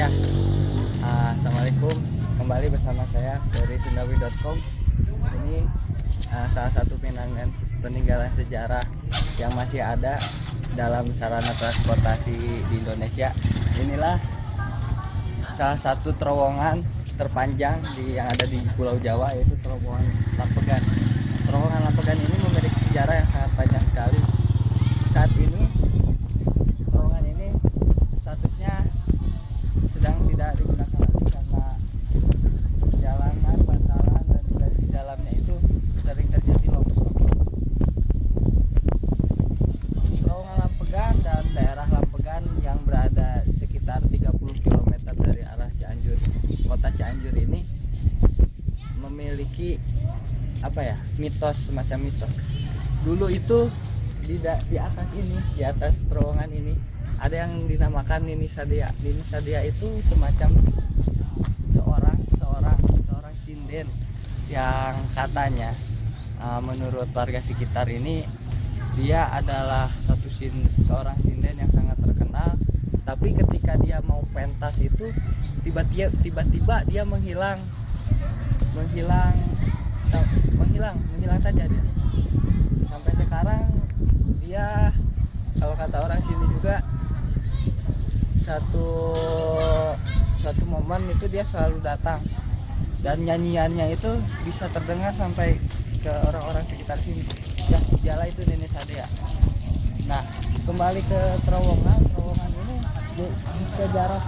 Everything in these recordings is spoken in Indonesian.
Ya, uh, assalamualaikum. Kembali bersama saya dari Sundawi.com. Ini uh, salah satu penangan peninggalan sejarah yang masih ada dalam sarana transportasi di Indonesia. Inilah salah satu terowongan terpanjang di yang ada di Pulau Jawa yaitu terowongan Lampegan. Terowongan Lampegan ini memiliki sejarah yang sangat panjang memiliki apa ya mitos semacam mitos. Dulu itu di da- di atas ini, di atas terowongan ini ada yang dinamakan Nini Sadia. Nini Sadia itu semacam seorang seorang seorang sinden yang katanya uh, menurut warga sekitar ini dia adalah satu sin seorang sinden yang sangat terkenal tapi ketika dia mau pentas itu tiba-tiba tiba-tiba dia menghilang menghilang menghilang menghilang saja dia. Sampai sekarang dia kalau kata orang sini juga satu satu momen itu dia selalu datang. Dan nyanyiannya itu bisa terdengar sampai ke orang-orang sekitar sini. Ya jala itu nenek sadea nah kembali ke terowongan. Terowongan ini ke jarak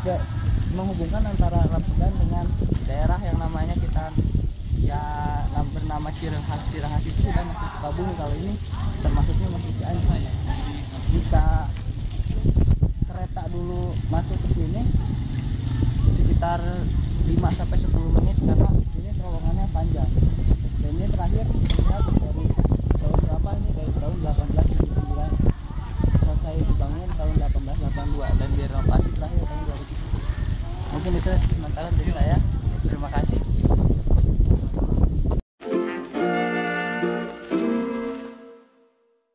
menghubungkan antara Lampegan dengan daerah yang namanya kita ya nam- bernama Cirehas Cirehas itu sudah masuk Sukabumi. Kalau ini termasuknya masih Cianjur jika kereta dulu masuk ke sini sekitar 5 sampai 10 mungkin itu sementara dari saya. Terima kasih